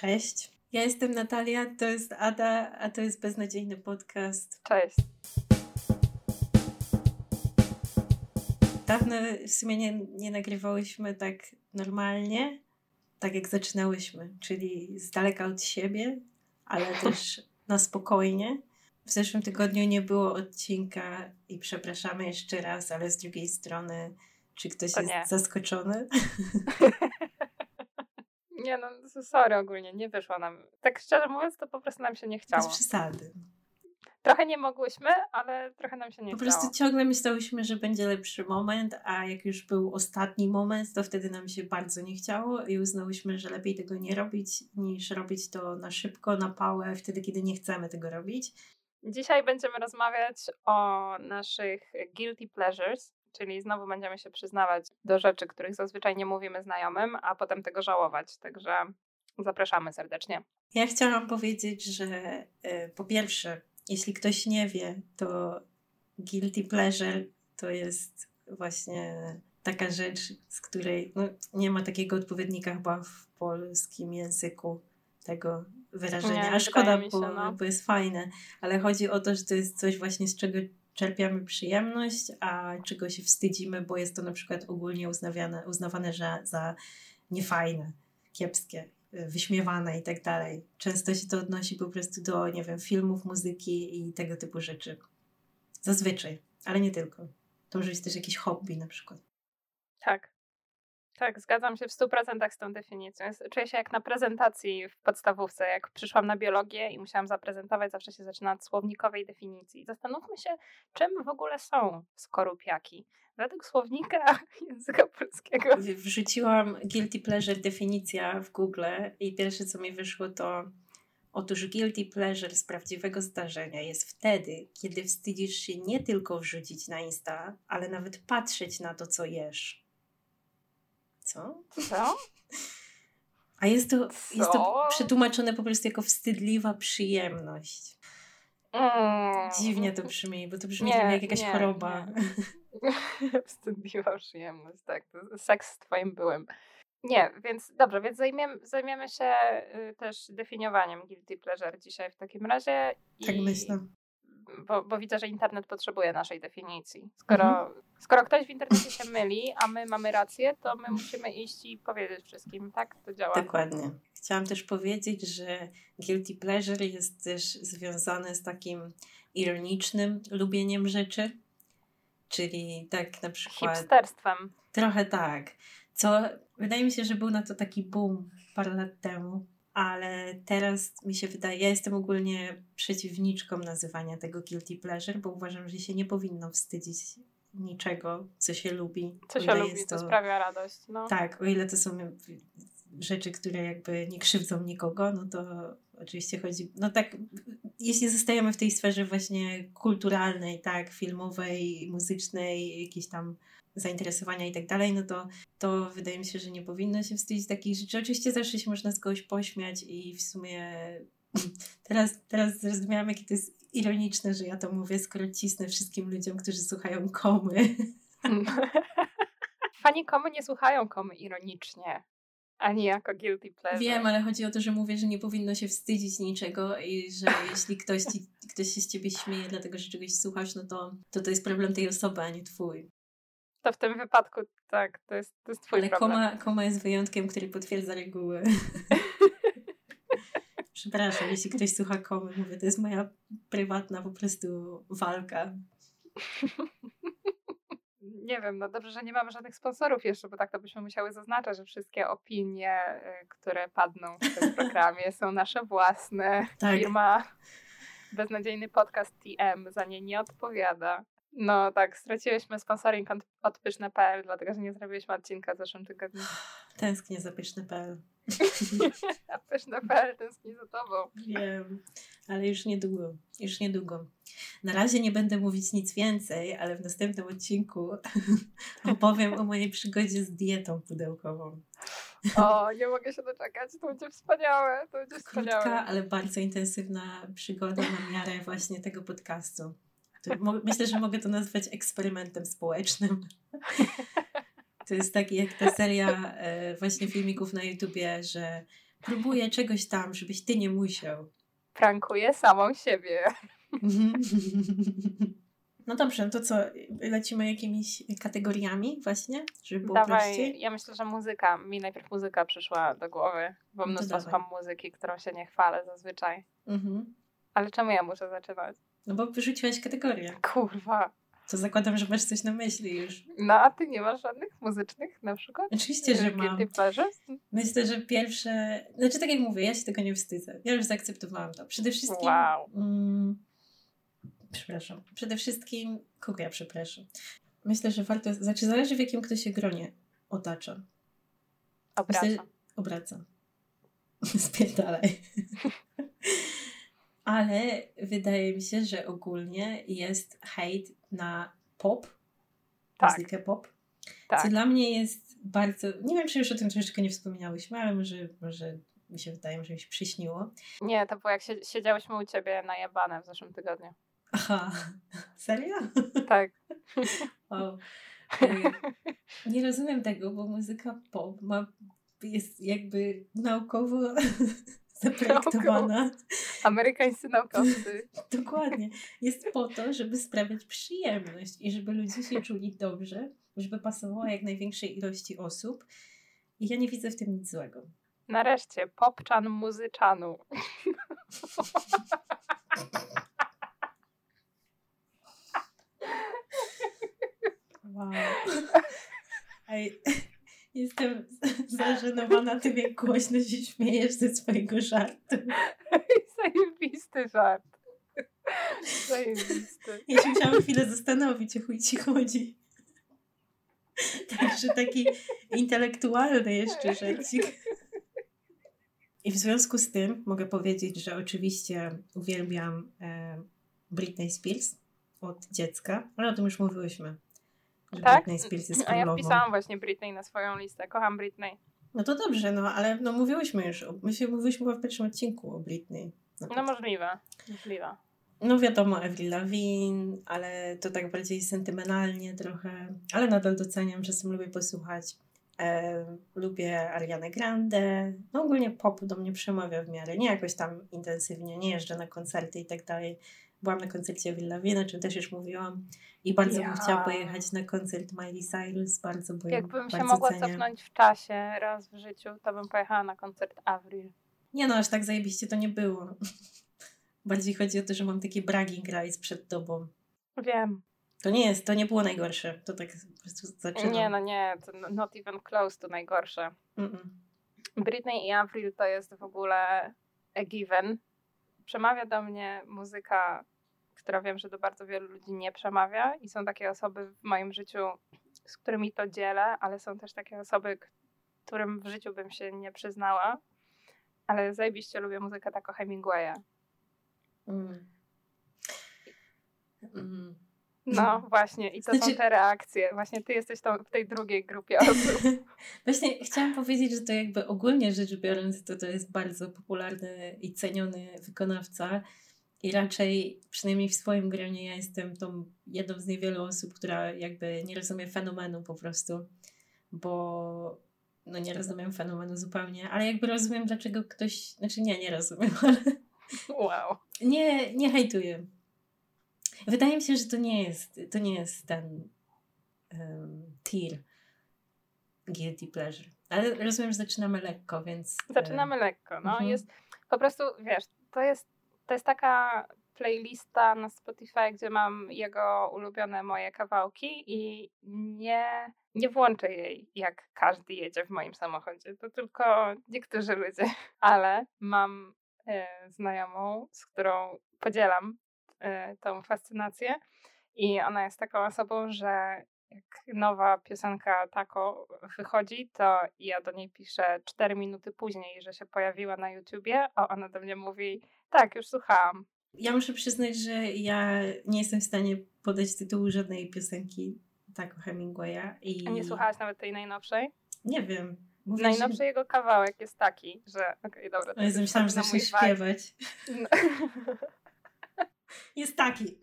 Cześć. Ja jestem Natalia, to jest Ada, a to jest beznadziejny podcast. Cześć. Dawno w sumie nie, nie nagrywałyśmy tak normalnie, tak jak zaczynałyśmy, czyli z daleka od siebie, ale też na spokojnie. W zeszłym tygodniu nie było odcinka i przepraszamy jeszcze raz, ale z drugiej strony, czy ktoś To jest nie. zaskoczony? Nie no, sorry ogólnie, nie wyszło nam. Tak szczerze mówiąc, to po prostu nam się nie chciało. Bez przesady. Trochę nie mogłyśmy, ale trochę nam się nie Po chciało. prostu ciągle myślałyśmy, że będzie lepszy moment, a jak już był ostatni moment, to wtedy nam się bardzo nie chciało i uznałyśmy, że lepiej tego nie robić, niż robić to na szybko, na pałę, wtedy, kiedy nie chcemy tego robić. Dzisiaj będziemy rozmawiać o naszych guilty pleasures, czyli znowu będziemy się przyznawać do rzeczy, których zazwyczaj nie mówimy znajomym, a potem tego żałować. Także zapraszamy serdecznie. Ja chciałam powiedzieć, że e, po pierwsze, jeśli ktoś nie wie, to guilty pleasure to jest właśnie taka rzecz, z której no, nie ma takiego odpowiednika chyba w polskim języku tego wyrażenia. Nie, A szkoda, się, bo, no. bo jest fajne, ale chodzi o to, że to jest coś właśnie z czego czerpiamy przyjemność, a czego się wstydzimy, bo jest to na przykład ogólnie uznawane, uznawane za, za niefajne, kiepskie, y, wyśmiewane i tak dalej. Często się to odnosi po prostu do, nie wiem, filmów, muzyki i tego typu rzeczy. Zazwyczaj, ale nie tylko. To może być też jakieś hobby na przykład. Tak. Tak, zgadzam się w 100% z tą definicją. Czuję się jak na prezentacji w podstawówce. Jak przyszłam na biologię i musiałam zaprezentować, zawsze się zaczyna od słownikowej definicji. Zastanówmy się, czym w ogóle są skorupiaki. Według słownika języka polskiego. Wrzuciłam guilty pleasure definicja w Google i pierwsze co mi wyszło to otóż guilty pleasure z prawdziwego zdarzenia jest wtedy, kiedy wstydzisz się nie tylko wrzucić na Insta, ale nawet patrzeć na to, co jesz. Co? Co? A jest to, jest to przetłumaczone po prostu jako wstydliwa przyjemność. Mm. Dziwnie to brzmi, bo to brzmi Nie, jak jakaś nie, choroba. Wstydliwa przyjemność, tak. Seks z twoim byłym. Nie, więc dobrze, więc zajmiemy, zajmiemy się y, też definiowaniem guilty pleasure dzisiaj w takim razie. Tak i- myślę. Bo, bo widzę, że internet potrzebuje naszej definicji. Skoro, skoro ktoś w internecie się myli, a my mamy rację, to my musimy iść i powiedzieć wszystkim, tak? To działa. Dokładnie. Chciałam też powiedzieć, że guilty pleasure jest też związane z takim ironicznym lubieniem rzeczy. Czyli tak na przykład. Hipsterstwem. Trochę tak. Co wydaje mi się, że był na to taki boom parę lat temu, ale teraz mi się wydaje, ja jestem ogólnie przeciwniczką nazywania tego guilty pleasure, bo uważam, że się nie powinno wstydzić niczego, co się lubi. Co się lubi, jest to sprawia radość. No. tak, o ile to są rzeczy, które jakby nie krzywdzą nikogo, no to oczywiście chodzi, no tak, jeśli zostajemy w tej sferze właśnie kulturalnej, tak, filmowej, muzycznej, jakieś tam zainteresowania i tak dalej, no to, to wydaje mi się, że nie powinno się wstydzić takich rzeczy. Oczywiście zawsze się można z kogoś pośmiać i w sumie teraz, teraz zrozumiałam, jakie to jest ironiczne, że ja to mówię, skoro cisnę wszystkim ludziom, którzy słuchają komy. Fani komy nie słuchają komy ironicznie, ani jako guilty pleasure. Wiem, ale chodzi o to, że mówię, że nie powinno się wstydzić niczego i że jeśli ktoś, ci, ktoś się z ciebie śmieje, dlatego że czegoś słuchasz, no to, to to jest problem tej osoby, a nie twój. To w tym wypadku tak, to jest, to jest twój ale problem. koma, koma jest wyjątkiem, który potwierdza reguły. Przepraszam, jeśli ktoś słucha komy, mówię, to jest moja prywatna po prostu walka. Nie wiem, no dobrze, że nie mamy żadnych sponsorów jeszcze, bo tak to byśmy musiały zaznaczać, że wszystkie opinie, y, które padną w tym programie są nasze własne. Tak. Firma Beznadziejny Podcast TM za nie nie odpowiada. No tak, straciłyśmy sponsoring od, od pyszne.pl, dlatego że nie zrobiliśmy odcinka w zeszłym tygodniu. Tęsknię za pyszny.pl. A pyszne.pl tęskni za tobą. Wiem, ale już niedługo, już niedługo. Na razie nie będę mówić nic więcej, ale w następnym odcinku opowiem o mojej przygodzie z dietą pudełkową. O, nie mogę się doczekać, to będzie wspaniałe, to będzie wspaniałe. Krótka, ale bardzo intensywna przygoda na miarę właśnie tego podcastu. Myślę, że mogę to nazwać eksperymentem społecznym. To jest taki jak ta seria e, właśnie filmików na YouTubie, że próbuję czegoś tam, żebyś ty nie musiał. Prankuję samą siebie. No dobrze, to co, lecimy jakimiś kategoriami właśnie, żeby było Dawaj, prościej? ja myślę, że muzyka. Mi najpierw muzyka przyszła do głowy, bo No mnóstwo słucham muzyki, którą się nie chwalę zazwyczaj. Mhm. Ale czemu ja muszę zaczynać? No bo wyrzuciłaś kategorię. Kurwa. To zakładam, że masz coś na myśli już. No a ty nie masz żadnych muzycznych na przykład? Oczywiście, że mam. Myślę, że pierwsze. Znaczy, tak jak mówię, ja się tego nie wstydzę. Ja już zaakceptowałam to. Przede wszystkim. Wow. Mm, przepraszam. Przede wszystkim. Kogo ja przepraszam? Myślę, że warto. Znaczy, zależy w jakim kto się gronie otacza. Obraca. Myślę, obraca. Spierdalaj. Ale wydaje mi się, że ogólnie jest hejt na pop, Tak. muzykę pop. Tak. Co dla mnie jest bardzo. Nie wiem, czy już o tym troszeczkę nie wspominałyśmy, ale może, może mi się wydaje, że mi się przyśniło. Nie, to było jak się, siedziałyśmy u ciebie na jabane w zeszłym tygodniu. Aha, serio? Tak. O. Nie rozumiem tego, bo muzyka pop ma, jest jakby naukowo zaprojektowana. Amerykańscy naukowcy. Dokładnie. Jest po to, żeby sprawiać przyjemność i żeby ludzie się czuli dobrze, żeby pasowała jak największej ilości osób. I ja nie widzę w tym nic złego. Nareszcie, popczan muzyczanu. Wow. Ej, jestem zażenowana tym, jak głośno się śmiejesz ze swojego żartu. Zajebisty żart. Zajebisty. Ja się musiałam chwilę zastanowić, o chuj ci chodzi. Także taki intelektualny jeszcze żarcik. I w związku z tym mogę powiedzieć, że oczywiście uwielbiam e, Britney Spears od dziecka, ale o tym już mówiłyśmy. Że Tak? Britney Spears jest A ja królową. wpisałam właśnie Britney na swoją listę. Kocham Britney. No to dobrze, no ale no, mówiłyśmy już, my się mówiłyśmy chyba w pierwszym odcinku o Britney. No, No możliwe. Możliwe. no wiadomo, Avril Lavigne, ale to tak bardziej sentymentalnie trochę, ale nadal doceniam, czasem lubię posłuchać. E, lubię Arianę Grande. No ogólnie pop do mnie przemawia w miarę. Nie jakoś tam intensywnie, nie jeżdżę na koncerty i tak dalej. Byłam na koncercie Lavigne, o czym też już mówiłam. I bardzo Ja. bym chciała pojechać na koncert Miley Cyrus, bardzo, ją Jakbym się bardzo mogła cenię. cofnąć w czasie raz w życiu, to bym pojechała na koncert Avril. Nie no, aż tak zajebiście to nie było. Bardziej chodzi o to, że mam takie bragging rights przed tobą. Wiem. To nie jest, to nie było najgorsze. To tak po prostu zaczynam. Nie, no nie, to not even close to najgorsze. Mm-mm. Britney i Avril to jest w ogóle a given. Przemawia do mnie muzyka, która wiem, że do bardzo wielu ludzi nie przemawia i są takie osoby w moim życiu, z którymi to dzielę, ale są też takie osoby, którym w życiu bym się nie przyznała. Ale zajebiście lubię muzykę tako Hemingwaya. Mm. Mm. No właśnie, i to Znaczy- są te reakcje. Właśnie ty jesteś tą, w tej drugiej grupie osób. Właśnie chciałam powiedzieć, że to jakby ogólnie rzecz biorąc, to to jest bardzo popularny i ceniony wykonawca. I raczej, przynajmniej w swoim gronie, ja jestem tą jedną z niewielu osób, która jakby nie rozumie fenomenu po prostu, bo no nie rozumiem fenomenu zupełnie, ale jakby rozumiem, dlaczego ktoś, znaczy nie, nie rozumiem, ale Wow. nie, nie hejtuję. Wydaje mi się, że to nie jest, to nie jest ten um, tier guilty pleasure. Ale rozumiem, że zaczynamy lekko, więc... e, Zaczynamy lekko. No. Mhm. Jest po prostu, wiesz, to jest, to jest taka playlista na Spotify, gdzie mam jego ulubione moje kawałki i nie, nie włączę jej, jak każdy jedzie w moim samochodzie. To tylko niektórzy ludzie. Ale mam e, znajomą, z którą podzielam tą fascynację i ona jest taką osobą, że jak nowa piosenka Tako wychodzi, to ja do niej piszę 4 minuty później, że się pojawiła na YouTubie, a ona do mnie mówi, tak, już słuchałam. Ja muszę przyznać, że ja nie jestem w stanie podać tytułu żadnej piosenki tak o Hemingwaya i... A nie słuchałaś nawet tej najnowszej? Nie wiem. Mówię, Najnowszy jego kawałek jest taki, że okej, dobra. Że... O Jezu, myślałam, że zaczniesz śpiewać. No. Jest taki.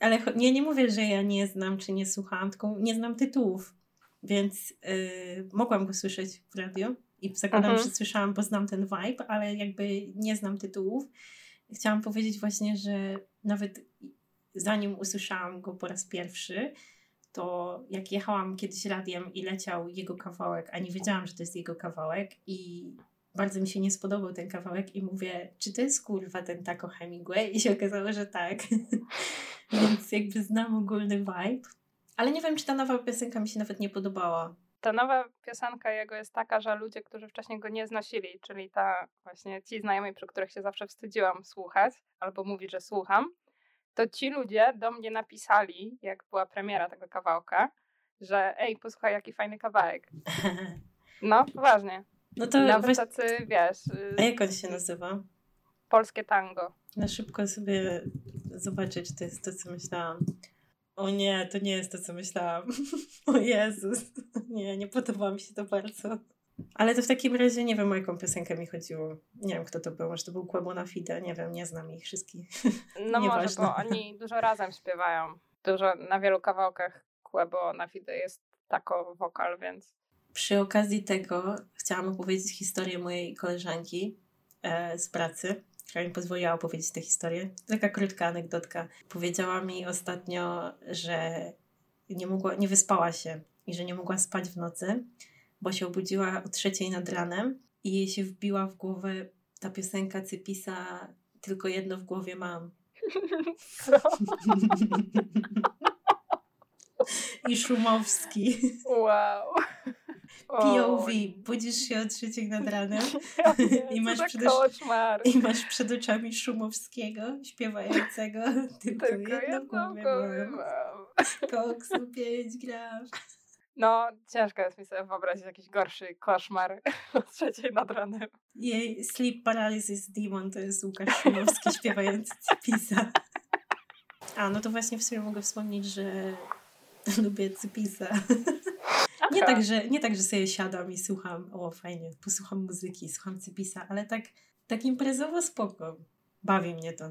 Ale nie, nie mówię, że ja nie znam czy nie słuchałam, tylko nie znam tytułów. Więc yy, mogłam go słyszeć w radio, I zakładam, Mhm. że słyszałam, bo znam ten vibe, ale jakby nie znam tytułów. Chciałam powiedzieć właśnie, że nawet zanim usłyszałam go po raz pierwszy, to jak jechałam kiedyś radiem i leciał jego kawałek, a nie wiedziałam, że to jest jego kawałek i bardzo mi się nie spodobał ten kawałek i mówię, czy to jest kurwa ten Taco Hemingway? I się okazało, że tak. Więc jakby znam ogólny vibe. Ale nie wiem, czy ta nowa piosenka mi się nawet nie podobała. Ta nowa piosenka jego jest taka, że ludzie, którzy wcześniej go nie znosili, czyli ta właśnie ci znajomi, przy których się zawsze wstydziłam słuchać, albo mówić, że słucham, to ci ludzie do mnie napisali, jak była premiera tego kawałka, że ej, posłuchaj, jaki fajny kawałek. No, poważnie. No to Nawet weź... tacy, wiesz, y, A jak on się nazywa? polskie tango. Na szybko sobie zobaczyć, czy to jest to, co myślałam. O nie, to nie jest to, co myślałam. O Jezus. Nie, nie podoba mi się to bardzo. Ale to w takim razie nie wiem, o jaką piosenkę mi chodziło. Nie wiem, kto to był. Może to był Kłebo na Fide. Nie wiem, nie znam ich wszystkich. No może, bo oni dużo razem śpiewają. Dużo, na wielu kawałkach Kłebo na Fide jest tako wokal, więc Przy okazji tego chciałam opowiedzieć historię mojej koleżanki e, z pracy, która mi pozwoliła opowiedzieć tę historię. Taka krótka anegdotka. Powiedziała mi ostatnio, że nie, mogła, nie wyspała się i że nie mogła spać w nocy, bo się obudziła o trzeciej nad ranem i jej się wbiła w głowę ta piosenka Cypisa Tylko jedno w głowie mam. co? I Szumowski. Wow. POV. Budzisz się o trzeciej nad ranem I masz koszmar. I masz przed oczami Szumowskiego śpiewającego tylko, Tylko jedną mam. Koksu 5 gram. No, ciężko jest mi sobie wyobrazić jakiś gorszy koszmar o trzeciej nad ranem. Jej Sleep Paralysis Demon to jest Łukasz Szumowski śpiewający Cypisa. A, no to właśnie w sumie mogę wspomnieć, że lubię Cypisa. Nie tak, że, nie tak, że sobie siadam i słucham, o fajnie, posłucham muzyki, słucham Cypisa, ale tak, tak imprezowo spoko. Bawi mnie to.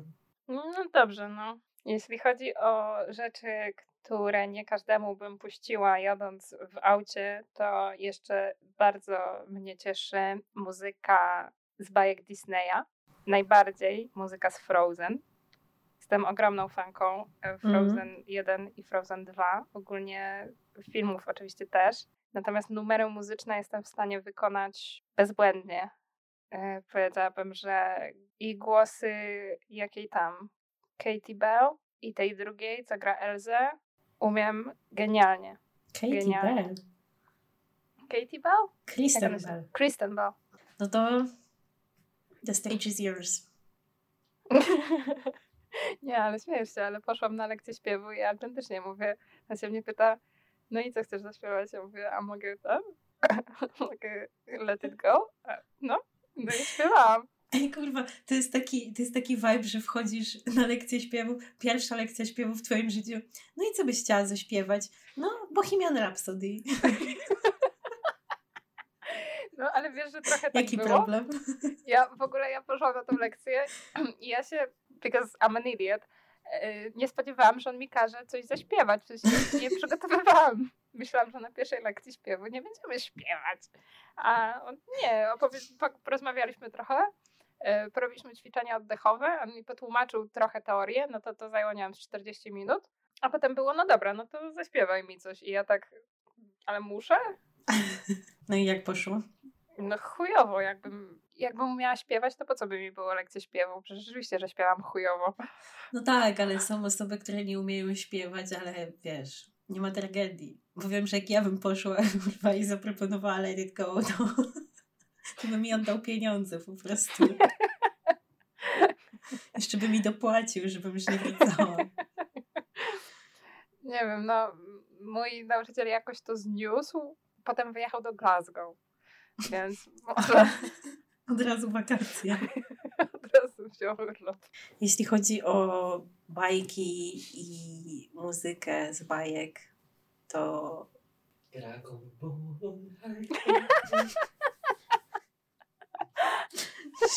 No dobrze, no. Jeśli chodzi o rzeczy, które nie każdemu bym puściła jadąc w aucie, to jeszcze bardzo mnie cieszy muzyka z bajek Disneya. Najbardziej muzyka z Frozen. Jestem ogromną fanką e, Frozen 1 i Frozen 2. Ogólnie filmów oczywiście też. Natomiast numery muzyczne jestem w stanie wykonać bezbłędnie. E, Powiedziałabym, że i głosy jakiej tam Katie Bell i tej drugiej, co gra Elzę, umiem genialnie. Katie Genialnie. Bell. Katie Bell? Kristen Bell. Kristen Bell. No to the stage is yours. Nie, ale śmiejesz się, ale poszłam na lekcję śpiewu i autentycznie mówię, ona się mnie pyta, no i co chcesz zaśpiewać? Ja mówię, a mogę tam? mogę let it go? A, No, no i śpiewałam. Ej, kurwa, to jest, taki, to jest taki vibe, że wchodzisz na lekcję śpiewu, pierwsza lekcja śpiewu w twoim życiu. No i co byś chciała zaśpiewać? No, Bohemian Rhapsody. No, ale wiesz, że trochę tak Jaki było. problem? Ja w ogóle ja poszłam na tę lekcję i ja się, because I'm an idiot, e, nie spodziewałam, że on mi każe coś zaśpiewać. Sensie nie przygotowywałam. Myślałam, że na pierwszej lekcji śpiewu nie będziemy śpiewać. A on nie, opowie- po- porozmawialiśmy trochę, e, porobiliśmy ćwiczenia oddechowe, on mi potłumaczył trochę teorię, no to to zajęło, nie wiem, z 40 minut. A potem było, no dobra, no to zaśpiewaj mi coś. I ja tak, ale muszę? No i jak poszło? No chujowo, jakbym, jakbym miała śpiewać, to po co by mi było lekcje śpiewu? Przecież rzeczywiście, że śpiewam chujowo. No tak, ale są osoby, które nie umieją śpiewać, ale wiesz, nie ma tragedii. Bo wiem, że jak ja bym poszła kurwa, i zaproponowała Let It Go, to, to by mi oddał pieniądze po prostu. Jeszcze by mi dopłacił, żebym już nie wracała. Nie wiem, no mój nauczyciel jakoś to zniósł, potem wyjechał do Glasgow, więc może Od razu wakacje. od razu wziął urlop. Jeśli chodzi o bajki i muzykę z bajek, to Dragon Ball.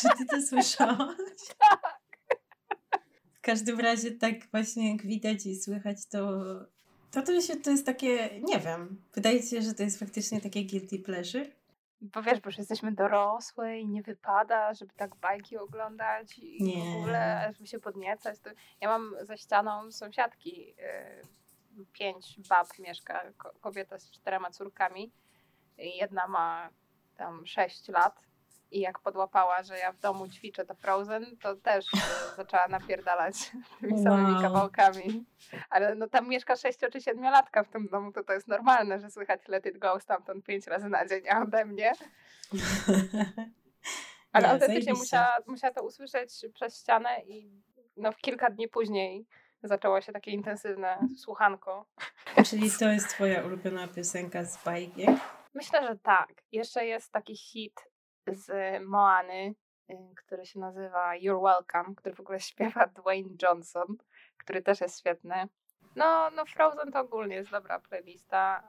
Czy ty to słyszałaś? W każdym razie tak właśnie jak widać i słychać, to to, to, się, to jest takie, nie wiem, wydaje ci się, że to jest faktycznie takie guilty pleasure? Bo wiesz, bo już jesteśmy dorosłe i nie wypada, żeby tak bajki oglądać i Nie. w ogóle, żeby się podniecać. To ja mam za ścianą sąsiadki, yy, pięć bab mieszka, ko- kobieta z czterema córkami. Jedna ma tam sześć lat i jak podłapała, że ja w domu ćwiczę to Frozen, to też e, zaczęła napierdalać tymi samymi Wow. kawałkami. Ale no tam mieszka sześcio czy siedmiolatka w tym domu, to to jest normalne, że słychać Let It Go stamtąd pięć razy na dzień, a ode mnie. Ale Nie, autentycznie musiała, musiała to usłyszeć przez ścianę i no, kilka dni później zaczęło się takie intensywne słuchanko. Czyli to jest twoja ulubiona piosenka z bajki? Myślę, że tak. Jeszcze jest taki hit z Moany, y, który się nazywa You're Welcome, który w ogóle śpiewa Dwayne Johnson, który też jest świetny. No, no Frozen to ogólnie jest dobra playlista,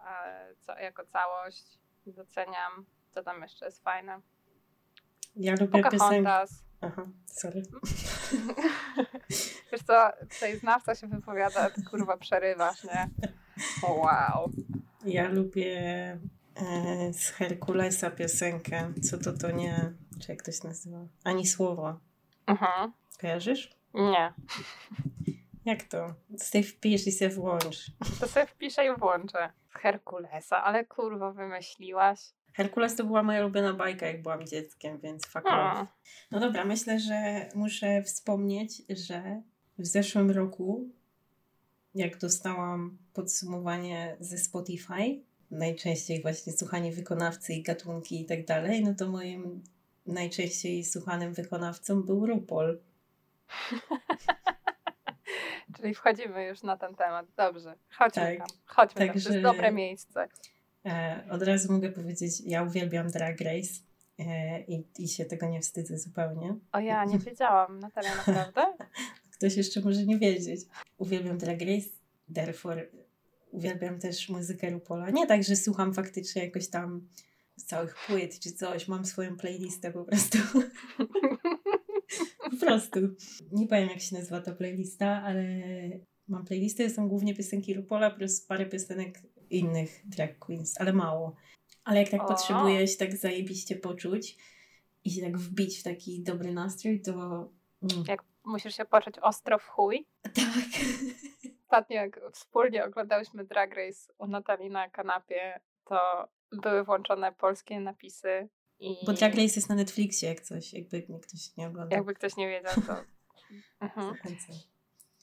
co, jako całość doceniam. Co tam jeszcze jest fajne? Ja lubię. Pocahontas. Aha, sorry. Wiesz co, tutaj znawca się wypowiada, kurwa przerywasz, nie? Wow. Ja lubię z Herkulesa piosenkę, co to to nie... Czy jak to się nazywa? Ani słowa. Mhm. Kojarzysz? Nie. Jak to? Sobie wpisz i sobie włącz. To sobie wpiszę i włączę. Z Herkulesa, ale kurwa wymyśliłaś. Herkules to była moja ulubiona bajka, jak byłam dzieckiem, więc fuck off. A, No dobra, myślę, że muszę wspomnieć, że w zeszłym roku, jak dostałam podsumowanie ze Spotify, najczęściej właśnie słuchanie wykonawcy i gatunki i tak dalej, no to moim najczęściej słuchanym wykonawcą był RuPaul. czyli wchodzimy już na ten temat. Dobrze, chodźmy Tak. tam. Chodźmy tam. To Także- jest dobre miejsce. E, od razu mogę powiedzieć, ja uwielbiam Drag Race e, i, i się tego nie wstydzę zupełnie. O ja, nie wiedziałam. Natalia, naprawdę? Ktoś jeszcze może nie wiedzieć. Uwielbiam Drag Race, therefore uwielbiam też muzykę RuPaula. Nie tak, że słucham faktycznie jakoś tam z całych płyt czy coś. Mam swoją playlistę po prostu. po prostu. Nie powiem jak się nazywa ta playlista, ale mam playlistę, są głównie piosenki RuPaula plus parę piosenek innych drag queens, ale mało. Ale jak tak O. potrzebuję się tak zajebiście poczuć i się tak wbić w taki dobry nastrój, to... Mm. Jak musisz się poczuć ostro w chuj. Tak. Ostatnio jak wspólnie oglądałyśmy Drag Race u Natalii na kanapie, to były włączone polskie napisy i Bo Drag Race jest na Netflixie, jak coś, jakby ktoś nie oglądał. jakby ktoś nie wiedział, to... Mhm.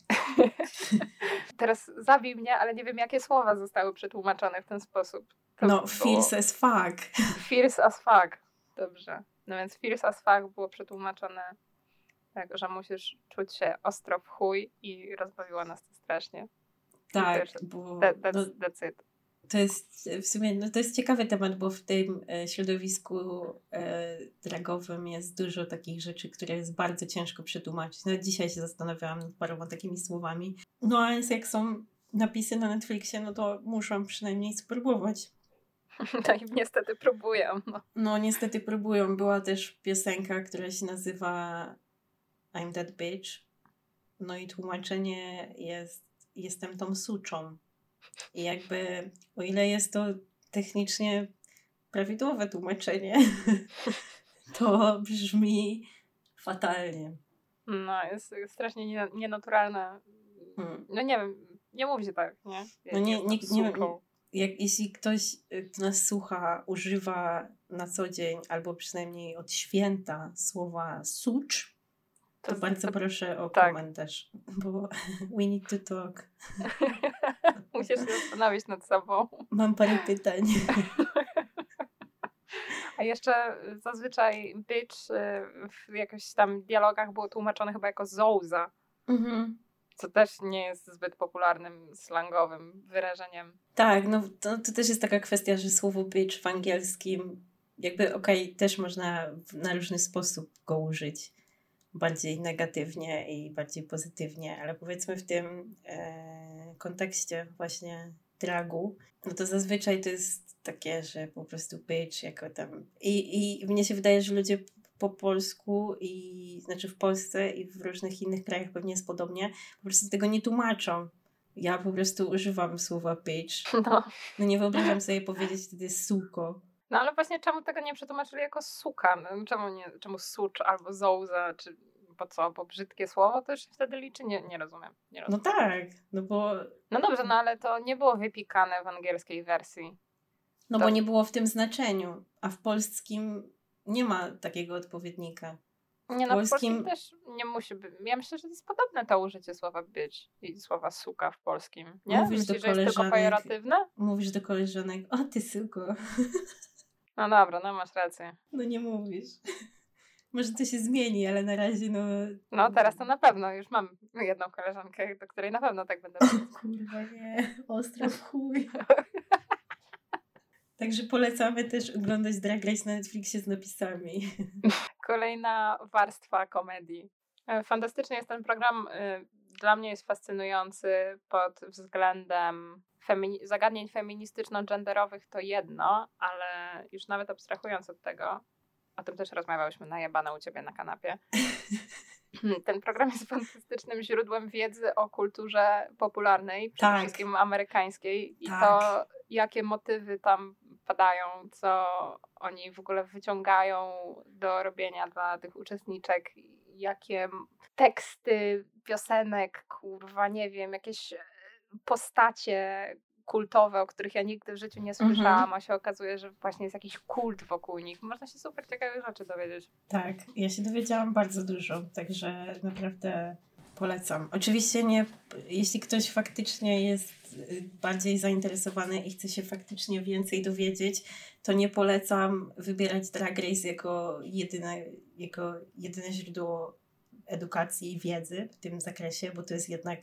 Teraz zabij mnie, ale nie wiem, jakie słowa zostały przetłumaczone w ten sposób. To No, było feels as fuck. Fierce as fuck. Dobrze. No więc fierce as fuck było przetłumaczone tak, że musisz czuć się ostro w chuj i rozbawiło nas to strasznie. Tak, też- bo That, no, that's, that's it. to jest w sumie, no to jest ciekawy temat, bo w tym e, środowisku e, dragowym jest dużo takich rzeczy, które jest bardzo ciężko przetłumaczyć. Nawet dzisiaj się zastanawiałam nad paroma takimi słowami. No a więc jak są napisy na Netflixie, no to muszę przynajmniej spróbować. No i niestety próbuję. No. No niestety próbują. Była też piosenka, która się nazywa I'm That Bitch. No i tłumaczenie jest jestem tą suczą. I jakby o ile jest to technicznie prawidłowe tłumaczenie, to brzmi fatalnie. no jest strasznie nie, nienaturalne. Hmm. No nie wiem, nie mówi się tak, nie? No nie- nie- nie suką. Jak, jeśli ktoś, y, kto nas słucha, używa na co dzień albo przynajmniej od święta słowa sucz, to, bardzo proszę o tak. komentarz, bo we need to talk. Musisz się zastanowić nad sobą. Mam parę pytań. A jeszcze zazwyczaj bitch y, w jakichś tam dialogach było tłumaczone chyba jako zouza, Mhm. co też nie jest zbyt popularnym slangowym wyrażeniem. Tak, no to, to też jest taka kwestia, że słowo bitch w angielskim jakby okej, też można w, na różny sposób go użyć. Bardziej negatywnie i bardziej pozytywnie, ale powiedzmy w tym e, kontekście właśnie dragu, no to zazwyczaj to jest takie, że po prostu bitch jako tam... I, I mnie się wydaje, że ludzie po polsku i znaczy w Polsce i w różnych innych krajach pewnie jest podobnie, po prostu tego nie tłumaczą. Ja po prostu używam słowa bitch. No. No nie wyobrażam sobie powiedzieć wtedy suko. No ale właśnie czemu tego nie przetłumaczyli jako suka? No, Czemu, nie, czemu sucz albo zołza, czy po co? Bo brzydkie słowo to już się wtedy liczy? Nie, nie rozumiem. Nie No rozumiem. tak, no bo, No dobrze, no ale to nie było wypikane w angielskiej wersji. no To- bo nie było w tym znaczeniu, a w polskim nie ma takiego odpowiednika. Nie no, w polskim- polskim też nie musi być. Ja myślę, że to jest podobne to użycie słowa być i słowa suka w polskim. Nie? Mówisz do Myślisz, że jest tylko koleżanek- pejoratywne? Mówisz do koleżanek, o ty suko. No dobra, no masz rację. No nie mówisz. Może to się zmieni, ale na razie no... No teraz to na pewno, już mam jedną koleżankę, do której na pewno tak będę mówić. Kurwa nie, ostro w chuj. Także polecamy też oglądać Drag Race na Netflixie z napisami. Kolejna warstwa komedii. E, Fantastycznie jest ten program. Dla mnie jest fascynujący pod względem femini- zagadnień feministyczno-genderowych to jedno, ale już nawet abstrahując od tego, o tym też rozmawiałyśmy najebane u ciebie na kanapie. Ten program jest fantastycznym źródłem wiedzy o kulturze popularnej, przede Tak. wszystkim amerykańskiej i Tak. to, jakie motywy tam padają, co oni w ogóle wyciągają do robienia dla tych uczestniczek, jakie teksty piosenek, kurwa, nie wiem, jakieś e, postacie kultowe, o których ja nigdy w życiu nie Mhm. słyszałam, a się okazuje, że właśnie jest jakiś kult wokół nich. Można się super ciekawych rzeczy dowiedzieć. Tak, ja się dowiedziałam bardzo dużo, także naprawdę polecam. Oczywiście nie, jeśli ktoś faktycznie jest y, bardziej zainteresowany i chce się faktycznie więcej dowiedzieć, to nie polecam wybierać Drag Race jako jedyne, jako jedyne źródło edukacji i wiedzy w tym zakresie, bo to jest jednak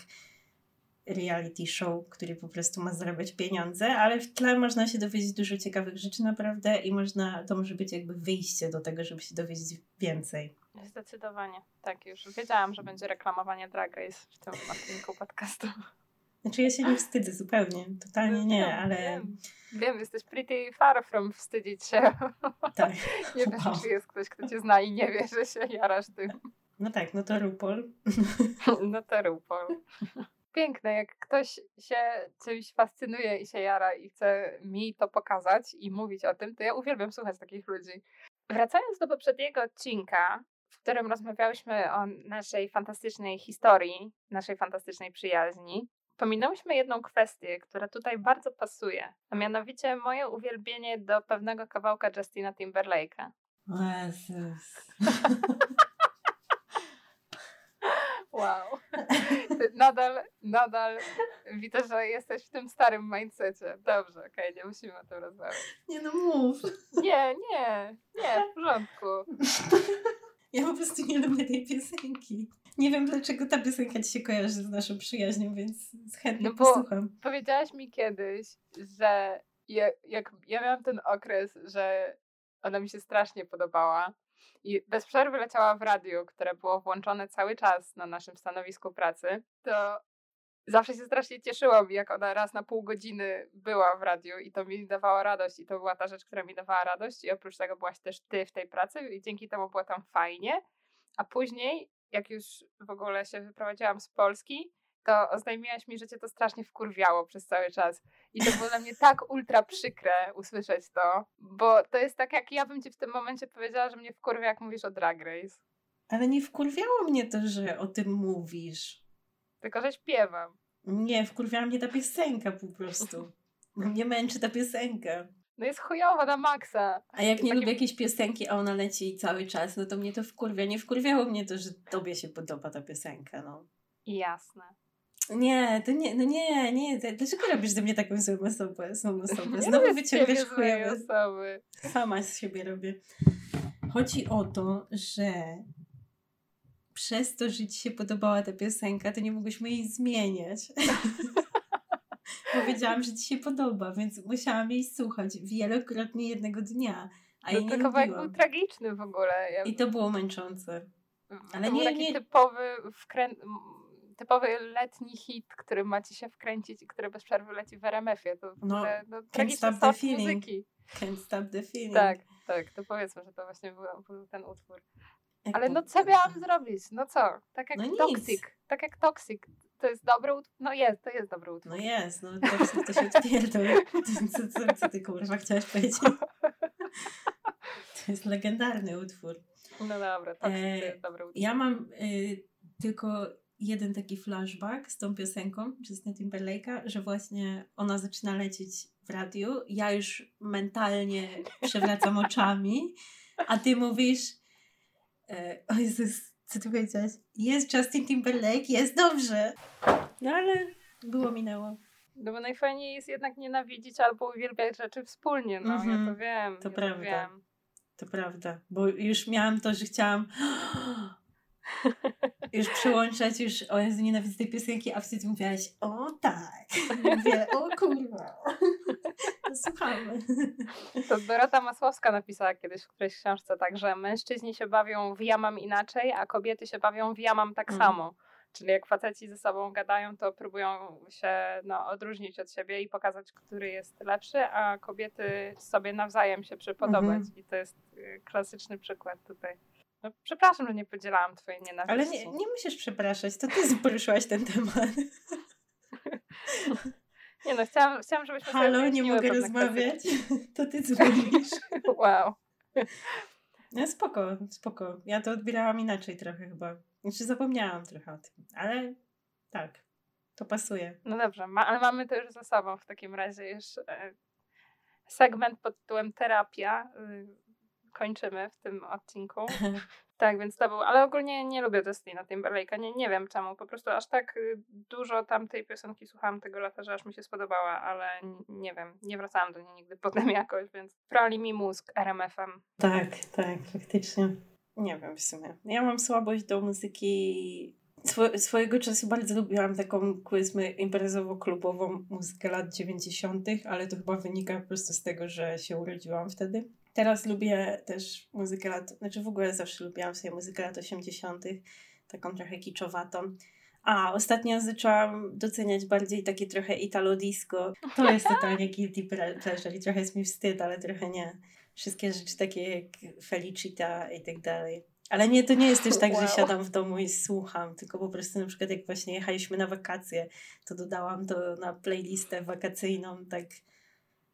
reality show, który po prostu ma zarabiać pieniądze, ale w tle można się dowiedzieć dużo ciekawych rzeczy naprawdę i można, to może być jakby wyjście do tego, żeby się dowiedzieć więcej. Zdecydowanie. Tak, już wiedziałam, że będzie reklamowanie Drag Race w tym odcinku podcastu. Znaczy ja się nie wstydzę zupełnie, totalnie nie, Wiem, ale Wiem, wiem, jesteś pretty far from wstydzić się. tak. Nie wiem, Wow. czy jest ktoś, kto cię zna i nie wie, że się jarasz tym. No tak, no to RuPaul. No to RuPaul. Piękne, jak ktoś się czymś fascynuje i się jara i chce mi to pokazać i mówić o tym, to ja uwielbiam słuchać takich ludzi. Wracając do poprzedniego odcinka, w którym rozmawiałyśmy o naszej fantastycznej historii, naszej fantastycznej przyjaźni, pominęłyśmy jedną kwestię, która tutaj bardzo pasuje, a mianowicie moje uwielbienie do pewnego kawałka Justina Timberlake'a. Jezus. Wow. Nadal, nadal widzę, że jesteś w tym starym mindsetie. Dobrze, okej, nie musimy o tym rozmawiać. Nie no mów. Nie, nie, nie, w porządku. Ja po prostu nie lubię tej piosenki. Nie wiem dlaczego ta piosenka ci się kojarzy z naszą przyjaźnią, więc chętnie No posłucham. Powiedziałaś mi kiedyś, że je, jak ja miałam ten okres, że ona mi się strasznie podobała i bez przerwy leciała w radiu, które było włączone cały czas na naszym stanowisku pracy, to zawsze się strasznie cieszyłam, jak ona raz na pół godziny była w radiu i to mi dawała radość i to była ta rzecz, która mi dawała radość i oprócz tego byłaś też ty w tej pracy i dzięki temu było tam fajnie, a później jak już w ogóle się wyprowadziłam z Polski, to oznajmiłaś mi, że cię to strasznie wkurwiało przez cały czas. I to było dla mnie tak ultra przykre usłyszeć to, bo to jest tak, jak ja bym ci w tym momencie powiedziała, że mnie wkurwia, jak mówisz o Drag Race. Ale nie wkurwiało mnie to, że o tym mówisz. Tylko, że śpiewam. Nie, wkurwiała mnie ta piosenka po prostu. Mnie męczy ta piosenka. No jest chujowa na maksa. A jak nie takie- lubię jakiejś piosenki, a ona leci cały czas, no to mnie to wkurwia. Nie wkurwiało mnie to, że tobie się podoba ta piosenka, no. Jasne. Nie, to nie, no nie, nie. Dlaczego robisz ze mnie taką złą osobę? Złą osobę? Znowu wyciągasz chujowe. osoby. Sama z siebie robię. Chodzi o to, że przez to, że ci się podobała ta piosenka, to nie mogłyśmy jej zmieniać. Powiedziałam, że ci się podoba, więc musiałam jej słuchać wielokrotnie jednego dnia. A No, ten kawałek był tragiczny w ogóle. Ja, I to było męczące. ale to nie- był taki nie- typowy wkrę... typowy letni hit, który macie się wkręcić i który bez przerwy leci w RMF-ie. To w No, ogóle, no, Stop tragiczny the start Feeling. muzyki. Can't stop the feeling. Tak, tak, to powiedzmy, że to właśnie był, ten utwór. Ale no co miałam zrobić? No co? Tak jak No nic. Toxic. Tak jak Toxic. To jest dobry utwór? No jest, to jest dobry utwór. No jest, no to, to się odpierdol. Co, co, co ty kurwa chciałaś powiedzieć? To jest legendarny utwór. No dobra, to E, jest dobry utwór. Ja mam y, tylko jeden taki flashback z tą piosenką Justina Timberlake'a, że właśnie ona zaczyna lecieć w radiu. Ja już mentalnie przewracam oczami, a ty mówisz e, o Jezus, co ty powiedziałaś? Jest Justin Timberlake, jest dobrze. No ale było, minęło. No bo najfajniej jest jednak nienawidzić albo uwielbiać rzeczy wspólnie, no ja Mhm, to wiem. to ja prawda. To wiem. To prawda, bo już miałam to, że chciałam już przyłączać, już o Jezu, nienawidzę tej piosenki, a wtedy mówiłaś, o tak. Mówię, o kurwa. No, słuchamy. To Dorota Masłowska napisała kiedyś w którejś książce tak, że mężczyźni się bawią w ja mam inaczej, a kobiety się bawią w ja mam tak Mhm. samo. Czyli jak faceci ze sobą gadają, to próbują się no, odróżnić od siebie i pokazać, który jest lepszy, a kobiety sobie nawzajem się przypodobać. Mhm. I to jest y, klasyczny przykład tutaj. No, przepraszam, że nie podzielałam twojej nienawiści. Ale nie, nie musisz przepraszać, to ty poruszyłaś ten temat. Nie no, chciałam, chciałam żebyśmy Halo, nie mogę rozmawiać. kwestie. To ty dzwonisz. Wow. No spoko, spoko. Ja to odbierałam inaczej trochę chyba. Znaczy zapomniałam trochę o tym, ale tak, to pasuje. No dobrze, ma, ale mamy to już za sobą w takim razie już e, segment pod tytułem terapia. Y, kończymy w tym odcinku. Tak, więc to był, ale ogólnie nie lubię Justina Timberlake'a, nie, nie wiem czemu, po prostu aż tak y, dużo tamtej piosenki słuchałam tego lata, że aż mi się spodobała, ale nie wiem, nie wracałam do niej nigdy potem jakoś, więc prali mi mózg RMF-em. Tak, tak, faktycznie. Nie wiem w sumie. Ja mam słabość do muzyki. Swo- swojego czasu bardzo lubiłam taką, powiedzmy, imprezowo-klubową muzykę lat 90., ale to chyba wynika po prostu z tego, że się urodziłam wtedy. Teraz lubię też muzykę lat, znaczy w ogóle zawsze lubiłam sobie muzykę lat 80., taką trochę kiczowatą. A, ostatnio zaczęłam doceniać bardziej takie trochę italo disco. To jest totalnie guilty ple- pleasure i trochę jest mi wstyd, ale trochę nie wszystkie rzeczy takie jak Felicita i tak dalej. Ale nie, to nie jest też tak, Wow. że siadam w domu i słucham, tylko po prostu na przykład jak właśnie jechaliśmy na wakacje, to dodałam to na playlistę wakacyjną, tak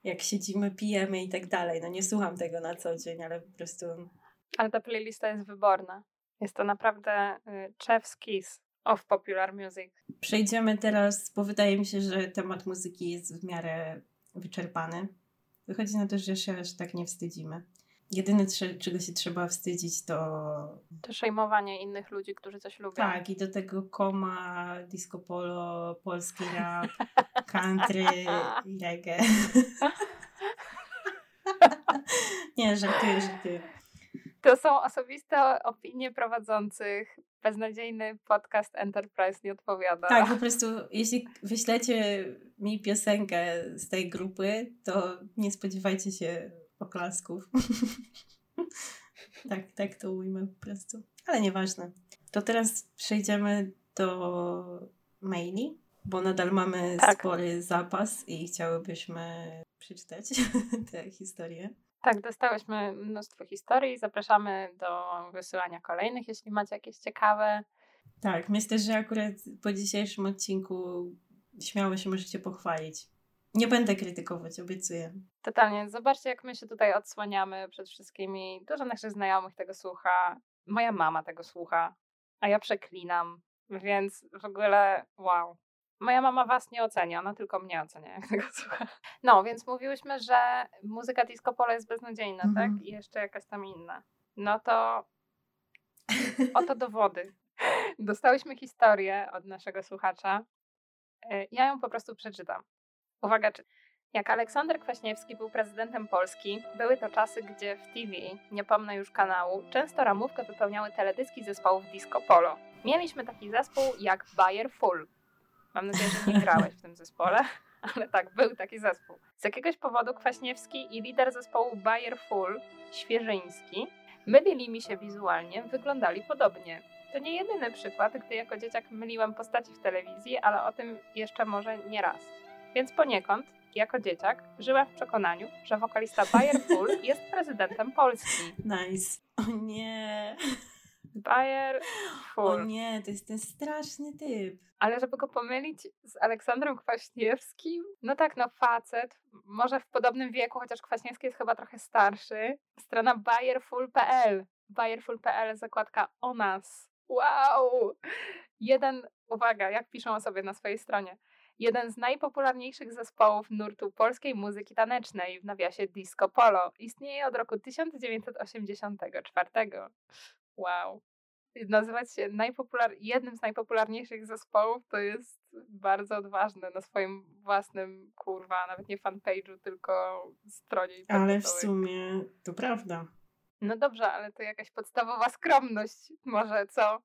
jak siedzimy, pijemy i tak dalej. No nie słucham tego na co dzień, ale po prostu Ale ta playlista jest wyborna. Jest to naprawdę y, chef's kiss of popular music. przejdziemy teraz, bo wydaje mi się, że temat muzyki jest w miarę wyczerpany. Wychodzi na to, że się aż tak nie wstydzimy. Jedyne, czego się trzeba wstydzić, to To szejmowanie innych ludzi, którzy coś lubią. Tak, i do tego koma, disco polo, polski rap, country i reggae. Nie, żartuję, żartuję. To są osobiste opinie prowadzących. Beznadziejny podcast Enterprise nie odpowiada. Tak, po prostu jeśli wyślecie mi piosenkę z tej grupy, to nie spodziewajcie się oklasków. tak, tak to ujmę po prostu. Ale nieważne. To teraz przejdziemy do maili, bo nadal mamy Tak. spory zapas i chciałybyśmy przeczytać tę historię. Tak, dostałyśmy mnóstwo historii. Zapraszamy do wysyłania kolejnych, jeśli macie jakieś ciekawe. Tak, myślę, że akurat po dzisiejszym odcinku śmiało się możecie pochwalić. Nie będę krytykować, obiecuję. Totalnie. Zobaczcie, jak my się tutaj odsłaniamy przed wszystkimi. Dużo naszych znajomych tego słucha. Moja mama tego słucha, a ja przeklinam. Więc w ogóle wow. Moja mama was nie ocenia, ona tylko mnie ocenia, jak tego słucha. No, więc mówiłyśmy, że muzyka disco polo jest beznadziejna, Mhm. tak? I jeszcze jakaś tam inna. No to oto dowody. Dostałyśmy historię od naszego słuchacza. E, Ja ją po prostu przeczytam. Uwaga, czy jak Aleksander Kwaśniewski był prezydentem Polski, były to czasy, gdzie w TV, nie pomnę już kanału, często ramówkę wypełniały teledyski zespołów disco polo. Mieliśmy taki zespół jak Bayer Full. Mam nadzieję, że nie grałeś w tym zespole, ale tak, był taki zespół. Z jakiegoś powodu Kwaśniewski i lider zespołu Bayer Full, Świeżyński, mylili mi się wizualnie, wyglądali podobnie. To nie jedyny przykład, gdy jako dzieciak myliłem postaci w telewizji, ale o tym jeszcze może nie raz. Więc poniekąd, jako dzieciak, żyłem w przekonaniu, że wokalista Bayer Full jest prezydentem Polski. Nice. O nie. Bayer O Full. nie, to jest ten straszny typ. Ale żeby go pomylić z Aleksandrem Kwaśniewskim, no tak, no facet, może w podobnym wieku, chociaż Kwaśniewski jest chyba trochę starszy. Strona bayerfull.pl. Bayerfull.pl, zakładka o nas. Wow! Jeden, uwaga, jak piszą o sobie na swojej stronie. Jeden z najpopularniejszych zespołów nurtu polskiej muzyki tanecznej w nawiasie disco polo. Istnieje od roku 1984. Wow nazywać się najpopular... jednym z najpopularniejszych zespołów, to jest bardzo odważne na swoim własnym, kurwa, nawet nie fanpage'u, tylko stronie Ale w sumie to prawda. No dobrze, ale to jakaś podstawowa skromność może, co?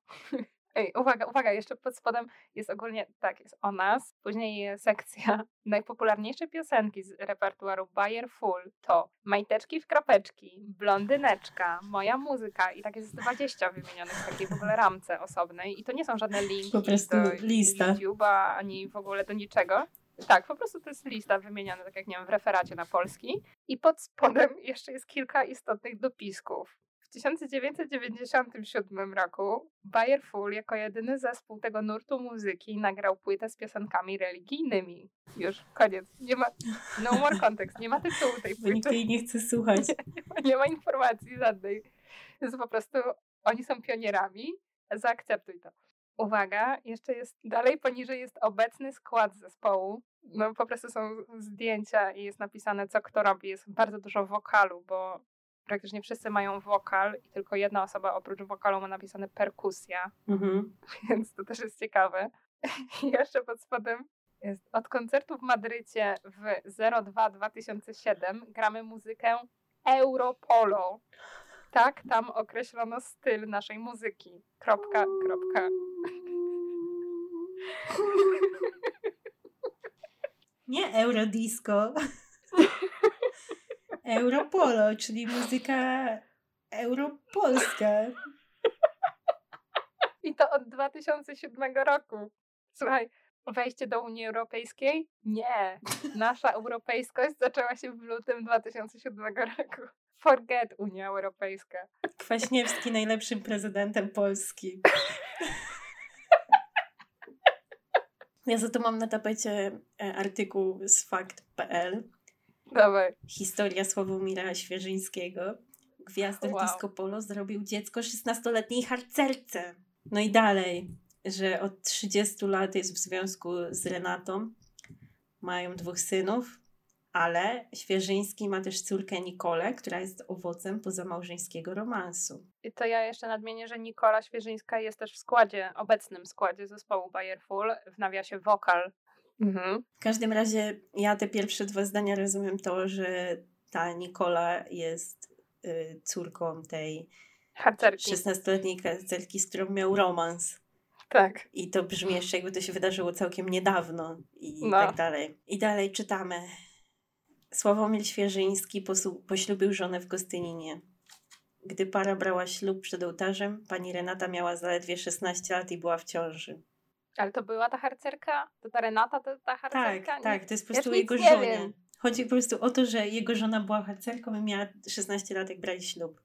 Ej, uwaga, uwaga, jeszcze pod spodem jest ogólnie, tak, jest o nas, później sekcja najpopularniejsze piosenki z repertuaru Bayer Full to Majteczki w kropeczki, Blondyneczka, Moja muzyka i tak jest 20 wymienionych w takiej w ogóle ramce osobnej i to nie są żadne linki Po prostu do lista. YouTube'a, ani w ogóle do niczego. Tak, po prostu to jest lista wymieniona, tak jak nie wiem, w referacie na polski. I pod spodem jeszcze jest kilka istotnych dopisków. W 1997 roku Bayer Full jako jedyny zespół tego nurtu muzyki nagrał płytę z piosenkami religijnymi. Już, koniec. Nie ma, no more context, nie ma tytułu tej Bo nikt płyty, jej nie chce słuchać. nie ma informacji żadnej. Jest po prostu, oni są pionierami, zaakceptuj to. Uwaga, jeszcze jest, dalej poniżej jest obecny skład zespołu. No po prostu są zdjęcia i jest napisane, co kto robi. Jest bardzo dużo wokalu, bo praktycznie wszyscy mają wokal i tylko jedna osoba oprócz wokalu ma napisane perkusja, Mhm. więc to też jest ciekawe. I jeszcze pod spodem jest od koncertu w Madrycie w 02-2007 gramy muzykę Europolo. Tak, tam określono styl naszej muzyki. Kropka, kropka. Nie Eurodisco. Europolo, czyli muzyka europolska. I to od 2007 roku. Słuchaj, wejście do Unii Europejskiej? Nie. Nasza europejskość zaczęła się w lutym 2007 roku. Forget Unia Europejska. Kwaśniewski najlepszym prezydentem Polski. Ja za to mam na tapecie e, artykuł z fakt.pl. Dawaj. Historia Sławomira Świeżyńskiego. Gwiazdor Wow. disco polo zrobił dziecko 16-letniej harcerce. No i dalej, że od 30 lat jest w związku z Renatą. Mają dwóch synów, ale Świeżyński ma też córkę Nikolę, która jest owocem pozamałżeńskiego romansu. I to ja jeszcze nadmienię, że Nikola Świeżyńska jest też w składzie, obecnym składzie zespołu Bayer Full, w nawiasie wokal. Mhm. W każdym razie ja te pierwsze dwa zdania rozumiem to, że ta Nikola jest y, córką tej Harcerki. 16-letniej harcerki, z którą miał romans. Tak. I to brzmi jeszcze jakby to się wydarzyło całkiem niedawno i No. tak dalej. I dalej czytamy. Sławomir Świeżyński poślubił żonę w Gostyninie. Gdy para brała ślub przed ołtarzem, pani Renata miała zaledwie 16 lat i była w ciąży. Ale to była ta harcerka? To ta Renata, to ta Tak, harcerka? tak, to jest po Ja prostu nic jego nie żonie. Chodzi po prostu o to, że jego żona była harcerką i miała 16 lat, jak brali ślub.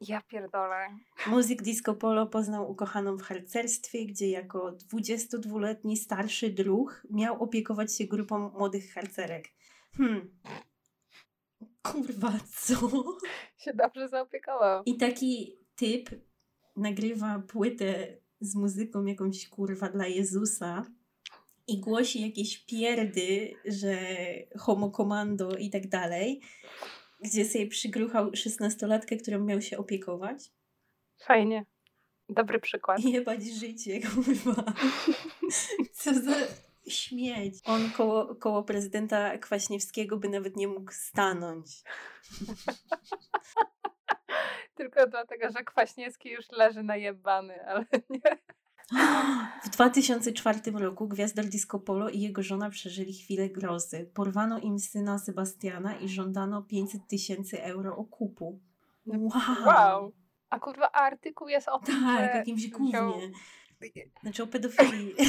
Ja pierdolę. Muzyk disco polo poznał ukochaną w harcerstwie, gdzie jako 22-letni starszy druh miał opiekować się grupą młodych harcerek. Hmm. Kurwa, co? Się dobrze zaopiekował. I taki typ nagrywa płytę z muzyką jakąś kurwa dla Jezusa i głosi jakieś pierdy, że homo komando i tak dalej, gdzie sobie przygruchał 16-latkę, którą miał się opiekować. Fajnie. Dobry przykład. Jebać życie, kurwa. Co za śmieć. On koło, koło prezydenta Kwaśniewskiego by nawet nie mógł stanąć. Tylko dlatego, że Kwaśniewski już leży najebany, ale nie. W 2004 roku gwiazdor disco polo i jego żona przeżyli chwilę grozy. Porwano im syna Sebastiana i żądano 500 tysięcy euro okupu. Wow! Wow. A kurwa, a artykuł jest o tym, Tak, że jakimś gównie. Znaczy o pedofilii.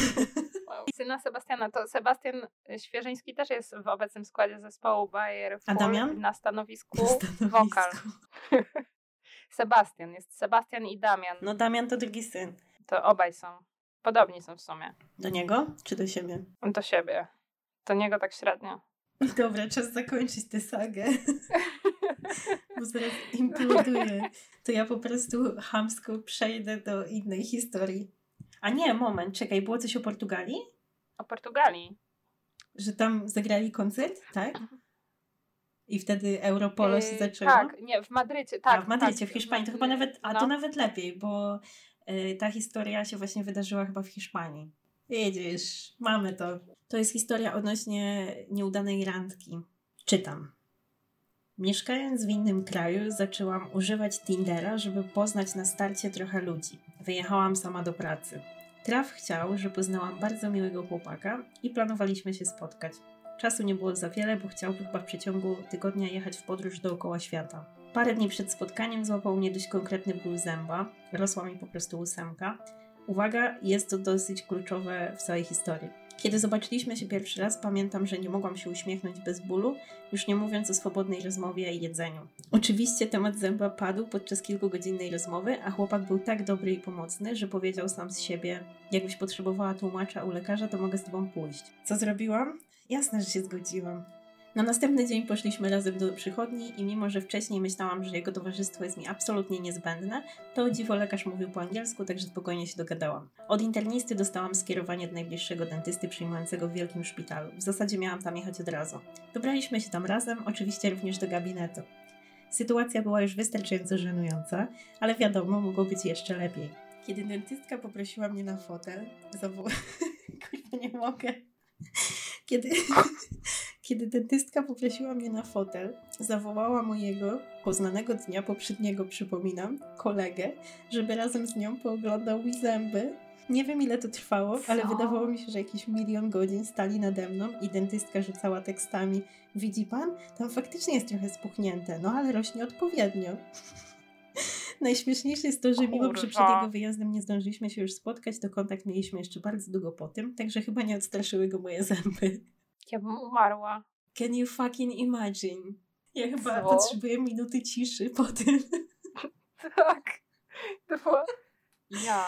Wow. Syna Sebastiana, to Sebastian Świeżyński też jest w obecnym składzie zespołu Bayer Full na stanowisku Na stanowisku. wokal. Sebastian. Jest Sebastian i Damian. No Damian to drugi syn. To obaj są. Podobni są w sumie. Do niego czy do siebie? Do siebie. Do niego tak średnio. Dobra, czas zakończyć tę sagę. Bo zaraz imploduję. To ja po prostu hamsko przejdę do innej historii. A nie, moment, czekaj, było coś o Portugalii? O Portugalii. Że tam zagrali koncert, tak? I wtedy Europolo się Yy, zaczęło? Tak, nie, w Madrycie, tak. A, w Madrycie, tak, w Hiszpanii. To chyba nawet, a no. to nawet lepiej, bo y, ta historia się właśnie wydarzyła chyba w Hiszpanii. Widzisz, mamy to. To jest historia odnośnie nieudanej randki. Czytam. Mieszkając w innym kraju, zaczęłam używać Tindera, żeby poznać na starcie trochę ludzi. Wyjechałam sama do pracy. Traf chciał, że poznałam bardzo miłego chłopaka i planowaliśmy się spotkać. Czasu nie było za wiele, bo chciał chyba w przeciągu tygodnia jechać w podróż dookoła świata. Parę dni przed spotkaniem złapał mnie dość konkretny ból zęba. Rosła mi po prostu ósemka. Uwaga, jest to dosyć kluczowe w całej historii. Kiedy zobaczyliśmy się pierwszy raz, pamiętam, że nie mogłam się uśmiechnąć bez bólu, już nie mówiąc o swobodnej rozmowie i jedzeniu. Oczywiście temat zęba padł podczas kilkugodzinnej rozmowy, a chłopak był tak dobry i pomocny, że powiedział sam z siebie: Jakbyś potrzebowała tłumacza u lekarza, to mogę z tobą pójść. Co zrobiłam? Jasne, że się zgodziłam. Na następny dzień poszliśmy razem do przychodni i mimo, że wcześniej myślałam, że jego towarzystwo jest mi absolutnie niezbędne, to dziwo lekarz mówił po angielsku, także spokojnie się dogadałam. Od internisty dostałam skierowanie do najbliższego dentysty przyjmującego w wielkim szpitalu. W zasadzie miałam tam jechać od razu. Dobraliśmy się tam razem, oczywiście również do gabinetu. Sytuacja była już wystarczająco żenująca, ale wiadomo, mogło być jeszcze lepiej. Kiedy dentystka poprosiła mnie na fotel, zawołała... Kurwa, nie mogę. Kiedy, kiedy dentystka poprosiła mnie na fotel, zawołała mojego, poznanego dnia poprzedniego, przypominam, kolegę, żeby razem z nią pooglądał mi zęby. Nie wiem ile to trwało, ale Co? wydawało mi się, że jakieś milion godzin stali nade mną i dentystka rzucała tekstami Widzi pan? Tam faktycznie jest trochę spuchnięte, no ale rośnie odpowiednio. Najśmieszniejsze jest to, że mimo, że przed Kurwa. jego wyjazdem nie zdążyliśmy się już spotkać, to kontakt mieliśmy jeszcze bardzo długo po tym, także chyba nie odstraszyły go moje zęby. Ja bym umarła. Can you fucking imagine? Ja chyba Co? potrzebuję minuty ciszy po tym. Tak. To było... Ja.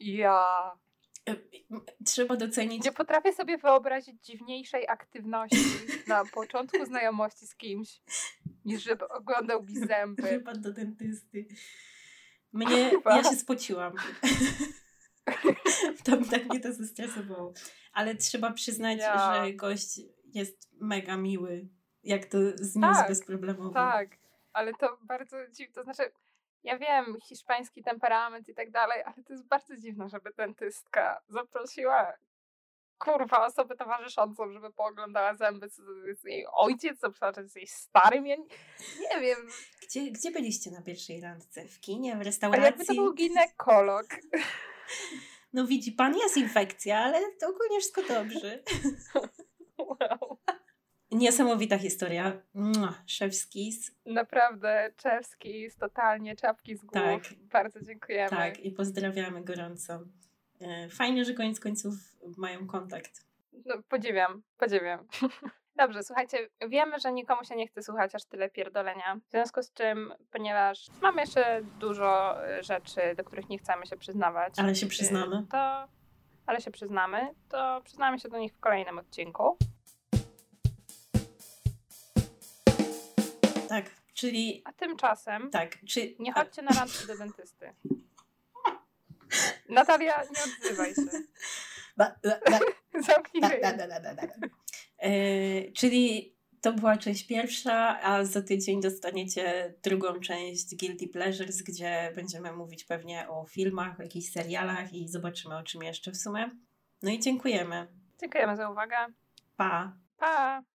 Ja. Trzeba docenić. Nie potrafię sobie wyobrazić dziwniejszej aktywności na początku znajomości z kimś, niż żeby oglądał mi zęby. Wypad do dentysty. Mnie, ja się spociłam. to tak mnie to zestresowało. Ale trzeba przyznać, Ja. że gość jest mega miły. Jak to zniósł Tak, bezproblemowo. Tak, ale to bardzo dziwne. To znaczy, ja wiem, hiszpański temperament i tak dalej, ale to jest bardzo dziwne, żeby dentystka zaprosiła kurwa osobę towarzyszącą, żeby pooglądała zęby. Co to jest jej ojciec, co przecież jest jej starym. Ja nie, nie wiem. Gdzie, gdzie byliście na pierwszej randce? W kinie, w restauracji? jakby to był ginekolog. No widzi pan, jest infekcja, ale to ogólnie wszystko dobrze. Wow. Niesamowita historia. Mua, Szef skis. Naprawdę, czewski jest totalnie czapki z głów. Tak. Bardzo dziękujemy. Tak, i pozdrawiamy gorąco. E, Fajnie, że koniec końców mają kontakt. No, podziwiam, podziwiam. Dobrze, słuchajcie, wiemy, że nikomu się nie chce słuchać aż tyle pierdolenia. W związku z czym, ponieważ mamy jeszcze dużo y, rzeczy, do których nie chcemy się przyznawać. Ale się y, przyznamy. To, ale się przyznamy, to przyznamy się do nich w kolejnym odcinku. Tak, czyli A tymczasem tak, czy nie chodźcie na randki do dentysty. Natalia, nie odzywaj się. Zamknij czyli to była część pierwsza, a za tydzień dostaniecie drugą część Guilty Pleasures, gdzie będziemy mówić pewnie o filmach, o jakichś serialach i zobaczymy o czym jeszcze w sumie. No i dziękujemy. Dziękujemy za uwagę. Pa! Pa!